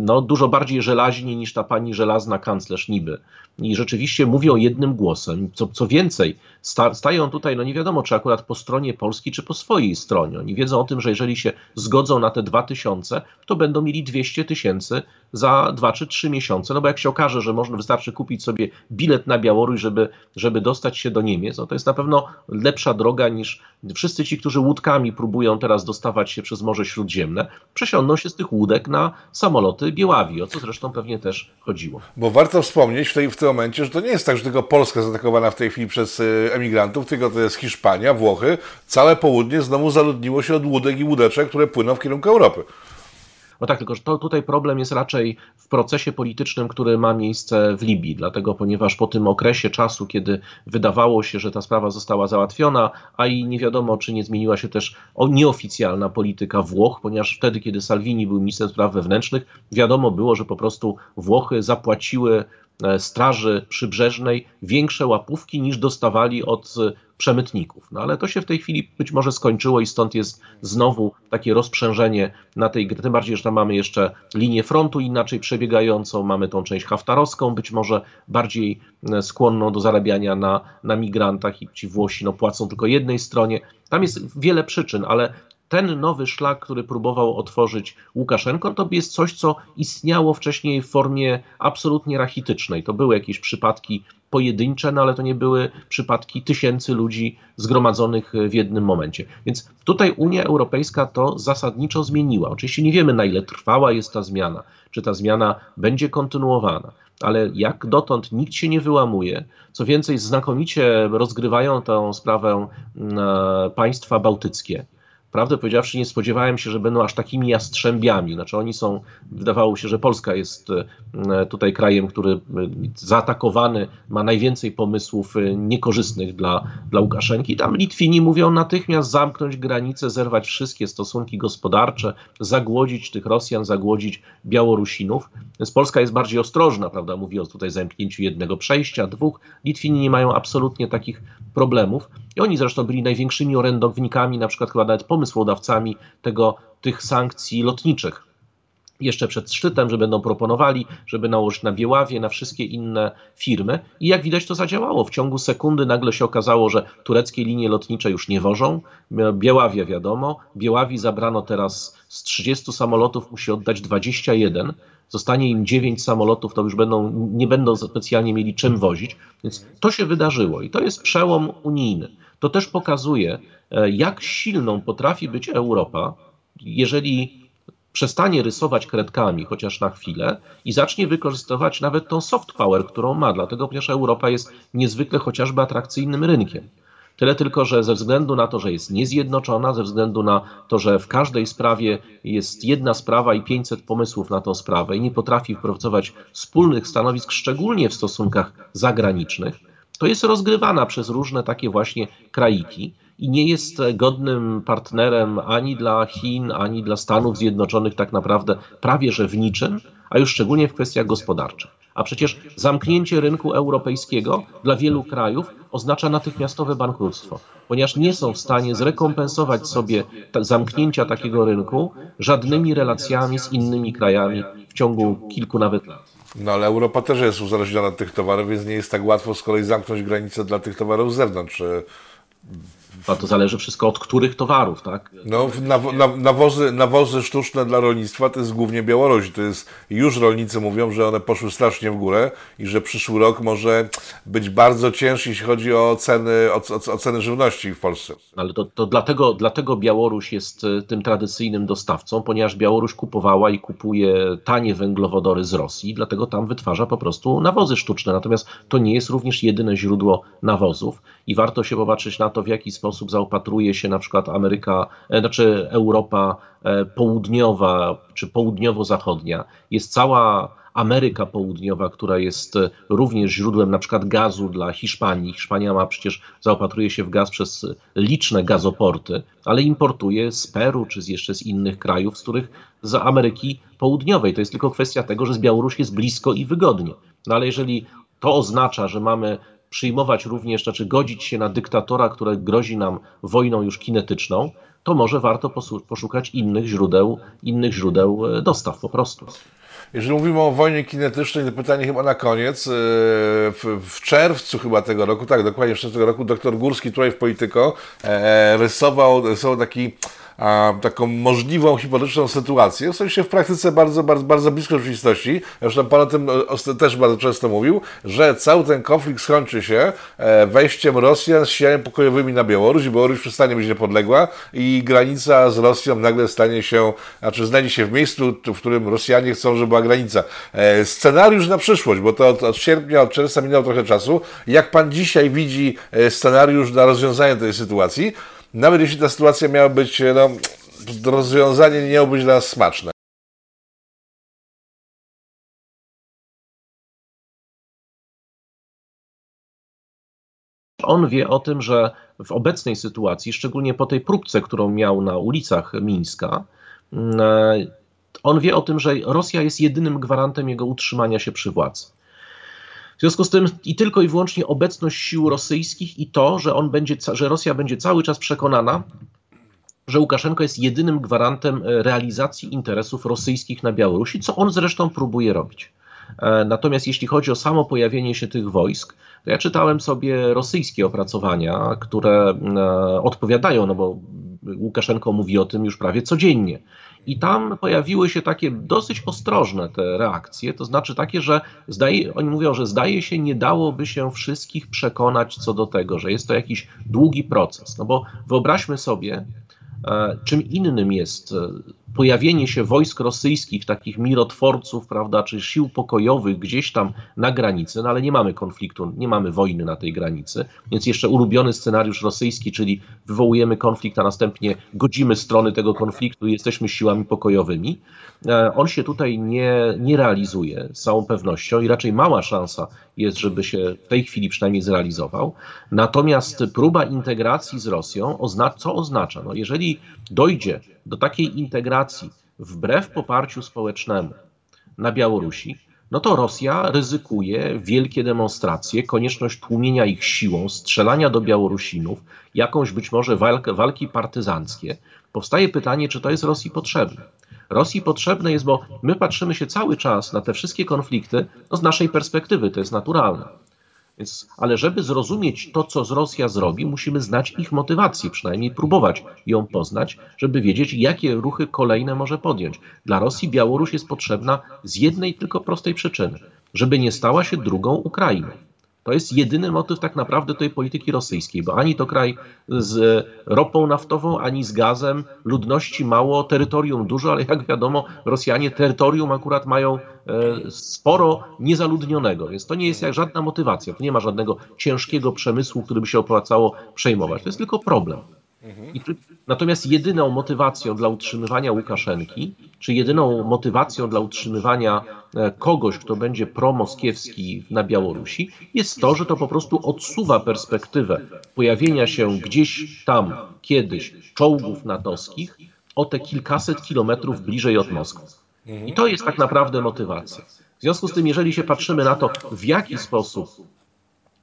S2: no, dużo bardziej żelaźni niż ta pani żelazna kanclerz niby i rzeczywiście mówią jednym głosem. Co, co więcej, sta, stają tutaj, no nie wiadomo, czy akurat po stronie Polski, czy po swojej stronie. Oni wiedzą o tym, że jeżeli się zgodzą na te 2000, to będą mieli 200 tysięcy za 2 czy 3 miesiące. No bo jak się okaże, że można wystarczy kupić sobie bilet na Białoruś żeby, żeby dostać się do Niemiec, no to jest na pewno lepsza droga niż wszyscy ci, którzy łódkami próbują teraz dostawać się przez Morze Śródziemne, przesiądą się z tych łódek na samoloty Białawi, o co zresztą pewnie też chodziło.
S1: Bo warto wspomnieć w, tej, w tym momencie, że to nie jest tak, że tylko Polska jest zaatakowana w tej chwili przez y, emigrantów, tylko to jest Hiszpania, Włochy. Całe południe znowu zaludniło się od łódek i łódeczek, które płyną w kierunku Europy.
S2: No tak, tylko że to, tutaj problem jest raczej w procesie politycznym, który ma miejsce w Libii, dlatego ponieważ po tym okresie czasu, kiedy wydawało się, że ta sprawa została załatwiona, a i nie wiadomo, czy nie zmieniła się też nieoficjalna polityka Włoch, ponieważ wtedy, kiedy Salvini był ministrem spraw wewnętrznych, wiadomo było, że po prostu Włochy zapłaciły e, Straży Przybrzeżnej większe łapówki niż dostawali od przemytników. No ale to się w tej chwili być może skończyło i stąd jest znowu takie rozprzężenie na tej gry. Tym bardziej, że tam mamy jeszcze linię frontu inaczej przebiegającą, mamy tą część haftarowską, być może bardziej e, skłonną do zarabiania na, na migrantach i ci Włosi no, płacą tylko jednej stronie. Tam jest wiele przyczyn, ale ten nowy szlak, który próbował otworzyć Łukaszenko, to jest coś, co istniało wcześniej w formie absolutnie rachitycznej. To były jakieś przypadki pojedyncze, no ale to nie były przypadki tysięcy ludzi zgromadzonych w jednym momencie. Więc tutaj Unia Europejska to zasadniczo zmieniła. Oczywiście nie wiemy, na ile trwała jest ta zmiana, czy ta zmiana będzie kontynuowana ale jak dotąd nikt się nie wyłamuje. Co więcej, znakomicie rozgrywają tę sprawę e, państwa bałtyckie. Prawdę powiedziawszy, nie spodziewałem się, że będą aż takimi jastrzębiami. Znaczy, oni są, wydawało się, że Polska jest e, tutaj krajem, który e, zaatakowany ma najwięcej pomysłów e, niekorzystnych dla, dla Łukaszenki. Tam Litwini mówią natychmiast zamknąć granice, zerwać wszystkie stosunki gospodarcze, zagłodzić tych Rosjan, zagłodzić Białorusinów. Więc Polska jest bardziej ostrożna, prawda? Mówi o tutaj zamknięciu jednego przejścia, dwóch. Litwini nie mają absolutnie takich problemów. I oni zresztą byli największymi orędownikami, na przykład chyba nawet pomysłodawcami tego, tych sankcji lotniczych. Jeszcze przed szczytem, że będą proponowali, żeby nałożyć na Białawie, na wszystkie inne firmy. I jak widać, to zadziałało. W ciągu sekundy nagle się okazało, że tureckie linie lotnicze już nie wożą. Białawia wiadomo. Białawi zabrano teraz z 30 samolotów, musi oddać 21 zostanie im 9 samolotów, to już będą, nie będą specjalnie mieli czym wozić. Więc to się wydarzyło i to jest przełom unijny. To też pokazuje, e, jak silną potrafi być Europa, jeżeli przestanie rysować kredkami, chociaż na chwilę, i zacznie wykorzystywać nawet tą soft power, którą ma, dlatego ponieważ Europa jest niezwykle chociażby atrakcyjnym rynkiem. Tyle tylko, że ze względu na to, że jest niezjednoczona, ze względu na to, że w każdej sprawie jest jedna sprawa i 500 pomysłów na tą sprawę i nie potrafi wprowadzać wspólnych stanowisk, szczególnie w stosunkach zagranicznych, to jest rozgrywana przez różne takie właśnie kraiki i nie jest godnym partnerem ani dla Chin, ani dla Stanów Zjednoczonych tak naprawdę prawie że w niczym, a już szczególnie w kwestiach gospodarczych. A przecież zamknięcie rynku europejskiego dla wielu krajów oznacza natychmiastowe bankructwo, ponieważ nie są w stanie zrekompensować sobie zamknięcia takiego rynku żadnymi relacjami z innymi krajami w ciągu kilku nawet lat.
S1: No ale Europa też jest uzależniona od tych towarów, więc nie jest tak łatwo z kolei zamknąć granice dla tych towarów z zewnątrz.
S2: A to zależy wszystko od których towarów, tak?
S1: No, nawozy, nawozy sztuczne dla rolnictwa to jest głównie Białoruś. To jest, już rolnicy mówią, że one poszły strasznie w górę i że przyszły rok może być bardzo ciężki, jeśli chodzi o ceny, o, o, o ceny żywności w Polsce.
S2: Ale to, to dlatego, dlatego Białoruś jest e, tym tradycyjnym dostawcą, ponieważ Białoruś kupowała i kupuje tanie węglowodory z Rosji, dlatego tam wytwarza po prostu nawozy sztuczne. Natomiast to nie jest również jedyne źródło nawozów i warto się popatrzeć na to, w jaki sposób zaopatruje się na przykład Ameryka, e, znaczy Europa e, południowa czy południowo-zachodnia. Jest cała Ameryka Południowa, która jest również źródłem na przykład gazu dla Hiszpanii. Hiszpania ma przecież, zaopatruje się w gaz przez liczne gazoporty, ale importuje z Peru czy z jeszcze z innych krajów, z których z Ameryki Południowej. To jest tylko kwestia tego, że z Białorusi jest blisko i wygodnie. No ale jeżeli to oznacza, że mamy przyjmować również, znaczy godzić się na dyktatora, który grozi nam wojną już kinetyczną, to może warto poszukać innych źródeł, innych źródeł e, dostaw po prostu.
S1: Jeżeli mówimy o wojnie kinetycznej, to pytanie chyba na koniec. E, w, czerwcu chyba tego roku, tak, dokładnie w czerwcu tego roku, doktor Górski tutaj w Polityko e, rysował, rysował taki a, taką możliwą, hipotetyczną sytuację, w sensie w praktyce bardzo, bardzo, bardzo blisko rzeczywistości, zresztą Pan o tym też bardzo często mówił, że cały ten konflikt skończy się e, wejściem Rosjan z siłami pokojowymi na Białoruś, Białoruś przestanie być niepodległa i granica z Rosją nagle stanie się, znaczy znajdzie się w miejscu, w którym Rosjanie chcą, żeby była granica. E, scenariusz na przyszłość, bo to od, od sierpnia, od czerwca minęło trochę czasu. Jak Pan dzisiaj widzi e, scenariusz na rozwiązanie tej sytuacji? Nawet jeśli ta sytuacja miała być, no, rozwiązanie nie miało być dla nas smaczne.
S2: On wie o tym, że w obecnej sytuacji, szczególnie po tej próbce, którą miał na ulicach Mińska, mm, e, on wie o tym, że Rosja jest jedynym gwarantem jego utrzymania się przy władzy. W związku z tym i tylko i wyłącznie obecność sił rosyjskich i to, że, on będzie, że Rosja będzie cały czas przekonana, że Łukaszenko jest jedynym gwarantem realizacji interesów rosyjskich na Białorusi, co on zresztą próbuje robić. E, natomiast jeśli chodzi o samo pojawienie się tych wojsk, to ja czytałem sobie rosyjskie opracowania, które e, odpowiadają, no bo Łukaszenko mówi o tym już prawie codziennie. I tam pojawiły się takie dosyć ostrożne te reakcje, to znaczy takie, że zdaje, oni mówią, że zdaje się, nie dałoby się wszystkich przekonać co do tego, że jest to jakiś długi proces. No bo wyobraźmy sobie, E, czym innym jest pojawienie się wojsk rosyjskich, takich mirotworców, prawda, czy sił pokojowych gdzieś tam na granicy, no ale nie mamy konfliktu, nie mamy wojny na tej granicy, więc jeszcze ulubiony scenariusz rosyjski, czyli wywołujemy konflikt, a następnie godzimy strony tego konfliktu i jesteśmy siłami pokojowymi, e, on się tutaj nie, nie realizuje z całą pewnością i raczej mała szansa jest, żeby się w tej chwili przynajmniej zrealizował. Natomiast próba integracji z Rosją, co oznacza? No jeżeli dojdzie do takiej integracji wbrew poparciu społecznemu na Białorusi, no to Rosja ryzykuje wielkie demonstracje, konieczność tłumienia ich siłą, strzelania do Białorusinów, jakąś być może walk, walki partyzanckie. Powstaje pytanie, czy to jest Rosji potrzebne. Rosji potrzebne jest, bo my patrzymy się cały czas na te wszystkie konflikty no z naszej perspektywy, to jest naturalne. Więc, ale żeby zrozumieć to, co z Rosja zrobi, musimy znać ich motywację, przynajmniej próbować ją poznać, żeby wiedzieć, jakie ruchy kolejne może podjąć. Dla Rosji Białoruś jest potrzebna z jednej tylko prostej przyczyny, żeby nie stała się drugą Ukrainą. To jest jedyny motyw tak naprawdę tej polityki rosyjskiej, bo ani to kraj z ropą naftową, ani z gazem, ludności mało, terytorium dużo, ale jak wiadomo, Rosjanie terytorium akurat mają e, sporo niezaludnionego, więc to nie jest jak żadna motywacja, to nie ma żadnego ciężkiego przemysłu, który by się opłacało przejmować. To jest tylko problem. I, natomiast jedyną motywacją dla utrzymywania Łukaszenki, czy jedyną motywacją dla utrzymywania e, kogoś, kto będzie promoskiewski na Białorusi, jest to, że to po prostu odsuwa perspektywę pojawienia się gdzieś tam kiedyś czołgów natowskich o te kilkaset kilometrów bliżej od Moskwy. I to jest tak naprawdę motywacja. W związku z tym, jeżeli się patrzymy na to, w jaki sposób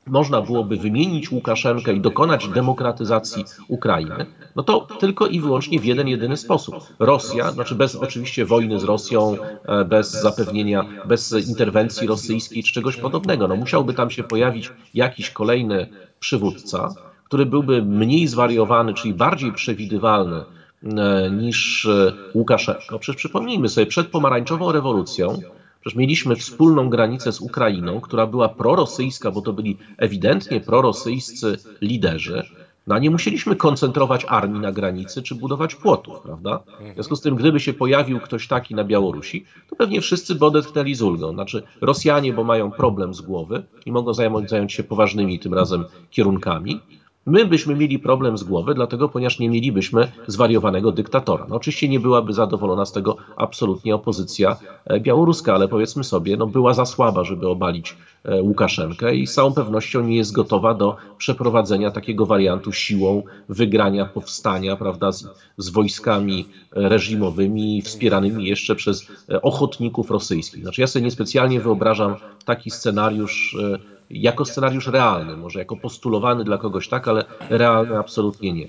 S2: można byłoby wymienić Łukaszenkę i dokonać demokratyzacji Ukrainy, no to tylko i wyłącznie w jeden jedyny sposób. Rosja, znaczy bez oczywiście wojny z Rosją, e, bez zapewnienia, bez interwencji rosyjskiej czy czegoś podobnego. No musiałby tam się pojawić jakiś kolejny przywódca, który byłby mniej zwariowany, czyli bardziej przewidywalny e, niż e, Łukaszenko. Przecież przypomnijmy sobie, przed pomarańczową rewolucją Przecież mieliśmy wspólną granicę z Ukrainą, która była prorosyjska, bo to byli ewidentnie prorosyjscy liderzy. No a nie musieliśmy koncentrować armii na granicy czy budować płotów, prawda? W związku z tym, gdyby się pojawił ktoś taki na Białorusi, to pewnie wszyscy by odetchnęli z ulgą. Znaczy Rosjanie, bo mają problem z głowy i mogą zająć, zająć się poważnymi tym razem kierunkami, My byśmy mieli problem z głowy, dlatego ponieważ nie mielibyśmy zwariowanego dyktatora. No oczywiście nie byłaby zadowolona z tego absolutnie opozycja e, białoruska, ale powiedzmy sobie, no była za słaba, żeby obalić e, Łukaszenkę i z całą pewnością nie jest gotowa do przeprowadzenia takiego wariantu siłą wygrania powstania, prawda, z, z wojskami reżimowymi wspieranymi jeszcze przez e, ochotników rosyjskich. Znaczy ja sobie niespecjalnie wyobrażam taki scenariusz jako scenariusz realny, może jako postulowany dla kogoś tak, ale realny absolutnie nie.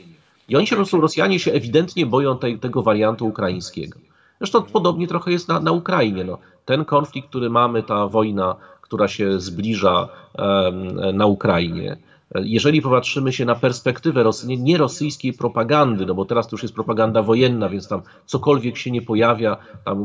S2: I oni się po prostu, Rosjanie się ewidentnie boją tej, tego wariantu ukraińskiego. Zresztą podobnie trochę jest na, na Ukrainie. No, ten konflikt, który mamy, ta wojna, która się zbliża um, na Ukrainie, jeżeli popatrzymy się na perspektywę nie, nie rosyjskiej propagandy, no bo teraz to już jest propaganda wojenna, więc tam cokolwiek się nie pojawia, tam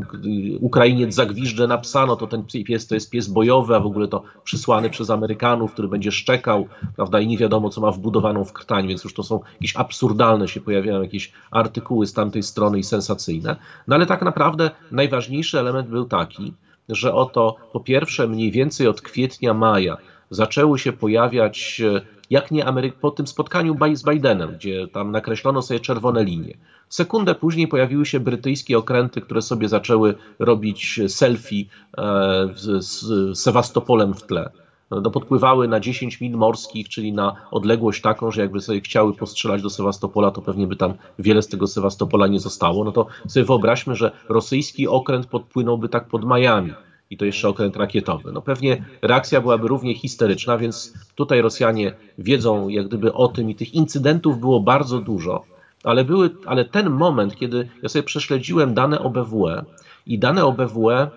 S2: Ukrainiec zagwiżdże na psa, no to ten pies to jest pies bojowy, a w ogóle to przysłany przez Amerykanów, który będzie szczekał, prawda, i nie wiadomo co ma wbudowaną w krtań, więc już to są jakieś absurdalne, się pojawiają jakieś artykuły z tamtej strony i sensacyjne. No ale tak naprawdę najważniejszy element był taki, że oto po pierwsze mniej więcej od kwietnia, maja zaczęły się pojawiać, e, jak nie Ameryk po tym spotkaniu z Bidenem, gdzie tam nakreślono sobie czerwone linie. Sekundę później pojawiły się brytyjskie okręty, które sobie zaczęły robić selfie e, z Sewastopolem w tle. No, podpływały na 10 mil morskich, czyli na odległość taką, że jakby sobie chciały postrzelać do Sewastopola, to pewnie by tam wiele z tego Sewastopola nie zostało. No to sobie wyobraźmy, że rosyjski okręt podpłynąłby tak pod Miami i to jeszcze okręt rakietowy. No pewnie reakcja byłaby równie histeryczna, więc tutaj Rosjanie wiedzą jak gdyby o tym i tych incydentów było bardzo dużo, ale, były, ale ten moment, kiedy ja sobie prześledziłem dane OBWE i dane OBWE,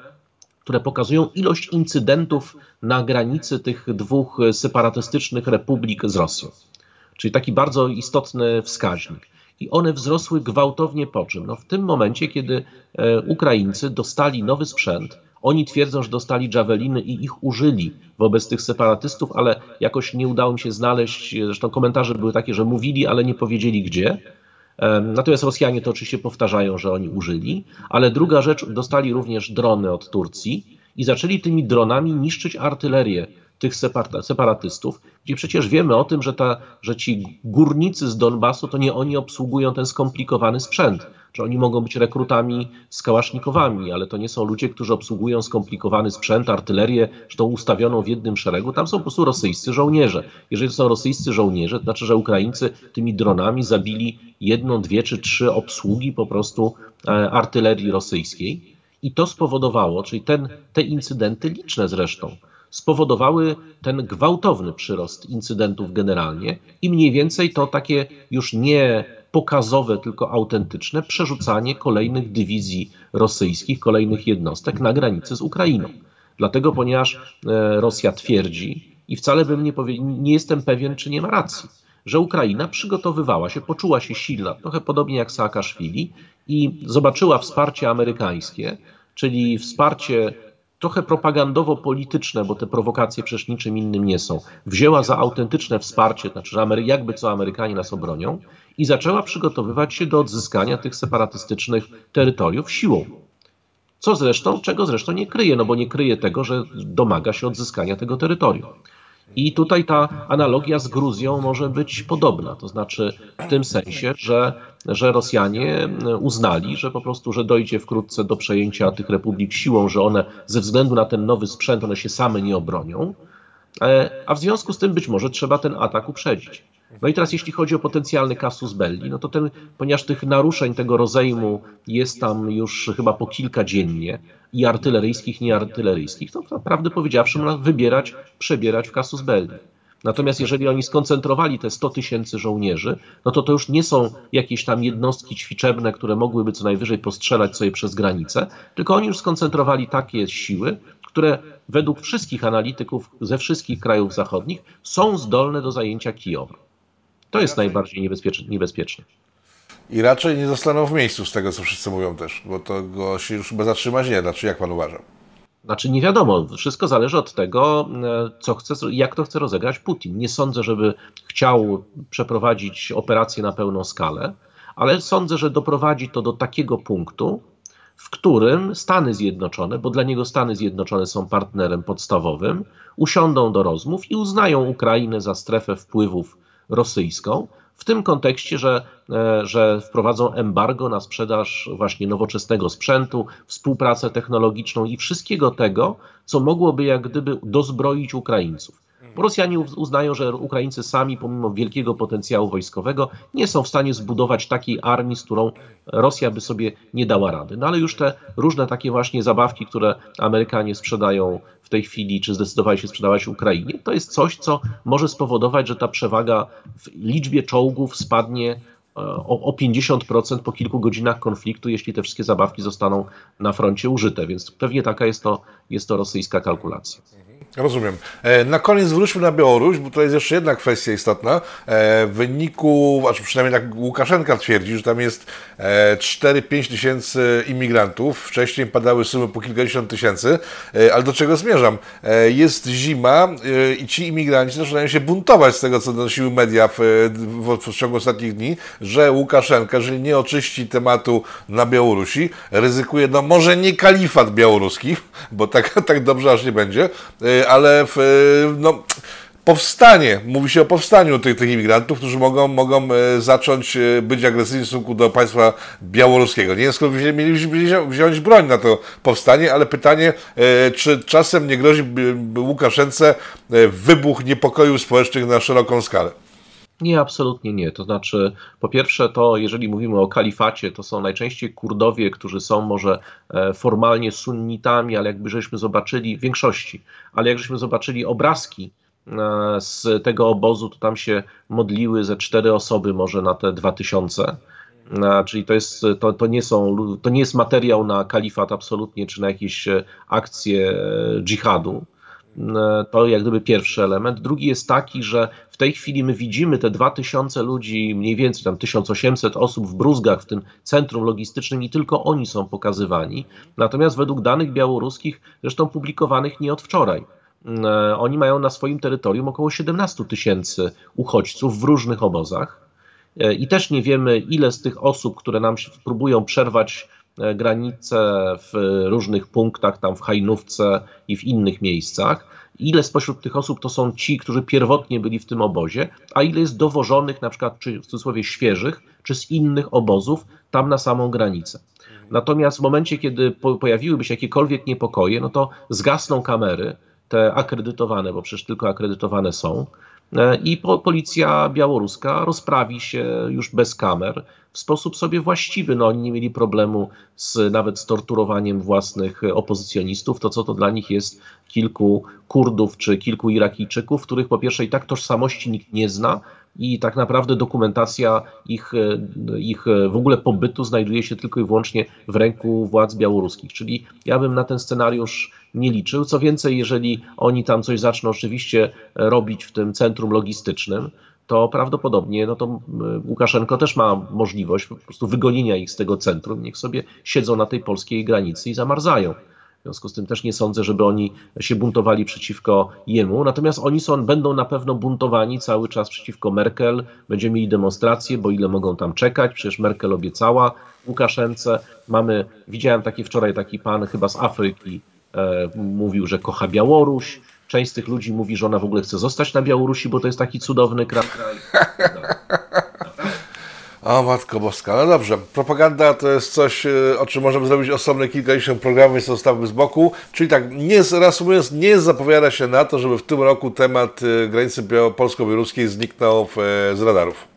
S2: które pokazują ilość incydentów na granicy tych dwóch separatystycznych republik z Rosją, czyli taki bardzo istotny wskaźnik. I one wzrosły gwałtownie po czym? No w tym momencie, kiedy e, Ukraińcy dostali nowy sprzęt, oni twierdzą, że dostali Javeliny i ich użyli wobec tych separatystów, ale jakoś nie udało mi się znaleźć, zresztą komentarze były takie, że mówili, ale nie powiedzieli gdzie. Natomiast Rosjanie to oczywiście powtarzają, że oni użyli, ale druga rzecz, dostali również drony od Turcji i zaczęli tymi dronami niszczyć artylerię tych separatystów, gdzie przecież wiemy o tym, że, ta, że ci górnicy z Donbasu to nie oni obsługują ten skomplikowany sprzęt że oni mogą być rekrutami z kałasznikowami, ale to nie są ludzie, którzy obsługują skomplikowany sprzęt, artylerię, tą ustawioną w jednym szeregu. Tam są po prostu rosyjscy żołnierze. Jeżeli są rosyjscy żołnierze, to znaczy, że Ukraińcy tymi dronami zabili jedną, dwie czy trzy obsługi po prostu e, artylerii rosyjskiej. I to spowodowało, czyli ten, te incydenty, liczne zresztą, spowodowały ten gwałtowny przyrost incydentów generalnie i mniej więcej to takie już nie pokazowe, tylko autentyczne przerzucanie kolejnych dywizji rosyjskich, kolejnych jednostek na granicę z Ukrainą. Dlatego, ponieważ e, Rosja twierdzi, i wcale bym nie powiedział, nie jestem pewien, czy nie ma racji, że Ukraina przygotowywała się, poczuła się silna, trochę podobnie jak Saakaszwili, i zobaczyła wsparcie amerykańskie, czyli wsparcie trochę propagandowo-polityczne, bo te prowokacje przecież niczym innym nie są, wzięła za autentyczne wsparcie, znaczy, że jakby co Amerykanie nas obronią i zaczęła przygotowywać się do odzyskania tych separatystycznych terytoriów siłą. Co zresztą, czego zresztą nie kryje, no bo nie kryje tego, że domaga się odzyskania tego terytorium. I tutaj ta analogia z Gruzją może być podobna, to znaczy w tym sensie, że, że Rosjanie uznali, że po prostu, że dojdzie wkrótce do przejęcia tych republik siłą, że one ze względu na ten nowy sprzęt, one się same nie obronią, e, a w związku z tym być może trzeba ten atak uprzedzić. No i teraz jeśli chodzi o potencjalny kasus belli, no to ten, ponieważ tych naruszeń tego rozejmu jest tam już chyba po kilka dziennie, i artyleryjskich, i nieartyleryjskich, to naprawdę powiedziawszy można wybierać, przebierać w kasus belli. Natomiast jeżeli oni skoncentrowali te 100 tysięcy żołnierzy, no to to już nie są jakieś tam jednostki ćwiczebne, które mogłyby co najwyżej postrzelać sobie przez granicę, tylko oni już skoncentrowali takie siły, które według wszystkich analityków ze wszystkich krajów zachodnich są zdolne do zajęcia Kijowa. To jest najbardziej niebezpieczne.
S1: I raczej nie zostaną w miejscu z tego, co wszyscy mówią też, bo to go się już chyba zatrzymać nie da. Czy jak pan uważa?
S2: Znaczy nie wiadomo, wszystko zależy od tego, e, co chce, jak to chce rozegrać Putin. Nie sądzę, żeby chciał przeprowadzić operację na pełną skalę, ale sądzę, że doprowadzi to do takiego punktu, w którym Stany Zjednoczone, bo dla niego Stany Zjednoczone są partnerem podstawowym, usiądą do rozmów i uznają Ukrainę za strefę wpływów rosyjską, w tym kontekście, że, e, że wprowadzą embargo na sprzedaż właśnie nowoczesnego sprzętu, współpracę technologiczną i wszystkiego tego, co mogłoby jak gdyby dozbroić Ukraińców. Bo Rosjanie uznają, że Ukraińcy sami, pomimo wielkiego potencjału wojskowego, nie są w stanie zbudować takiej armii, z którą Rosja by sobie nie dała rady. No ale już te różne takie właśnie zabawki, które Amerykanie sprzedają w tej chwili, czy zdecydowali się sprzedawać Ukrainie, to jest coś, co może spowodować, że ta przewaga w liczbie czołgów spadnie e, o, o 50% po kilku godzinach konfliktu, jeśli te wszystkie zabawki zostaną na froncie użyte. Więc pewnie taka jest to, jest to rosyjska kalkulacja.
S1: Rozumiem. E, na koniec wróćmy na Białoruś, bo to jest jeszcze jedna kwestia istotna. E, w wyniku, a przynajmniej tak Łukaszenka twierdzi, że tam jest 4-5 tysięcy imigrantów. Wcześniej padały sumy po kilkadziesiąt tysięcy, ale do czego zmierzam? Jest zima i ci imigranci zaczynają się buntować z tego, co donosiły media w, w, w ciągu ostatnich dni, że Łukaszenka, jeżeli nie oczyści tematu na Białorusi, ryzykuje, no może nie kalifat białoruski, bo tak, [LAUGHS] tak dobrze aż nie będzie, ale w, no, powstanie, mówi się o powstaniu tych, tych imigrantów, którzy mogą, mogą e, zacząć e, być agresywni w stosunku do państwa białoruskiego. Nie wiem, skąd mieliśmy wziąć broń na to powstanie, ale pytanie, czy czasem nie grozi Łukaszence wybuch niepokoju społecznych na szeroką skalę?
S2: Nie, absolutnie nie. To znaczy, po pierwsze, to jeżeli mówimy o kalifacie, to są najczęściej Kurdowie, którzy są może e, formalnie sunnitami, ale jakby żeśmy zobaczyli, w większości, ale jak żeśmy zobaczyli obrazki e, z tego obozu, to tam się modliły ze cztery osoby może na te dwa tysiące. E, czyli to, jest, to, to, nie są, to nie jest materiał na kalifat absolutnie, czy na jakieś akcje dżihadu. E, to jak gdyby pierwszy element. Drugi jest taki, że w tej chwili my widzimy te 2000 ludzi, mniej więcej tam 1800 osób w Bruzgach, w tym centrum logistycznym i tylko oni są pokazywani. Natomiast według danych białoruskich, zresztą publikowanych nie od wczoraj, e, oni mają na swoim terytorium około 17 tysięcy uchodźców w różnych obozach. E, I też nie wiemy, ile z tych osób, które nam próbują przerwać granice w różnych punktach, tam w Hajnówce i w innych miejscach. Ile spośród tych osób to są ci, którzy pierwotnie byli w tym obozie, a ile jest dowożonych, na przykład, czy w cudzysłowie świeżych, czy z innych obozów tam na samą granicę. Natomiast w momencie, kiedy pojawiłyby się jakiekolwiek niepokoje, no to zgasną kamery, te akredytowane, bo przecież tylko akredytowane są, E, i policja białoruska rozprawi się już bez kamer w sposób sobie właściwy. No, oni nie mieli problemu z, nawet z torturowaniem własnych opozycjonistów. To co to dla nich jest kilku Kurdów czy kilku Irakijczyków, których po pierwsze i tak tożsamości nikt nie zna, i tak naprawdę dokumentacja ich, ich w ogóle pobytu znajduje się tylko i wyłącznie w ręku władz białoruskich. Czyli ja bym na ten scenariusz nie liczył. Co więcej, jeżeli oni tam coś zaczną oczywiście robić w tym centrum logistycznym, to prawdopodobnie no to Łukaszenko też ma możliwość po prostu wygonienia ich z tego centrum. Niech sobie siedzą na tej polskiej granicy i zamarzają. W związku z tym też nie sądzę, żeby oni się buntowali przeciwko jemu. Natomiast oni są, będą na pewno buntowani cały czas przeciwko Merkel. Będziemy mieli demonstracje, bo ile mogą tam czekać? Przecież Merkel obiecała Łukaszence. Mamy, widziałem taki wczoraj taki pan chyba z Afryki, mówił, że kocha Białoruś. Część z tych ludzi mówi, że ona w ogóle chce zostać na Białorusi, bo to jest taki cudowny kraj.
S1: O Matko Boska, no dobrze. Propaganda to jest coś, e, o czym możemy zrobić osobne kilkadziesiąt programów, więc zostawmy z boku. Czyli tak, nie, reasumując, nie zapowiada się na to, żeby w tym roku temat e, granicy polsko-białoruskiej zniknął e, z radarów.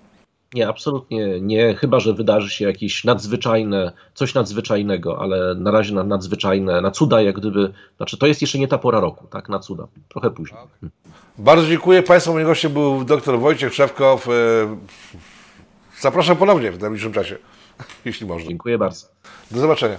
S2: Nie, absolutnie nie, chyba że wydarzy się jakieś nadzwyczajne, coś nadzwyczajnego, ale na razie na nadzwyczajne, na cuda, jak gdyby, znaczy to jest jeszcze nie ta pora roku, tak, na cuda, trochę później. Okay.
S1: Bardzo dziękuję Państwu, moim gościem był dr Wojciech Szewkow, Zapraszam ponownie w najbliższym czasie, [LAUGHS] jeśli można.
S2: Dziękuję bardzo.
S1: Do zobaczenia.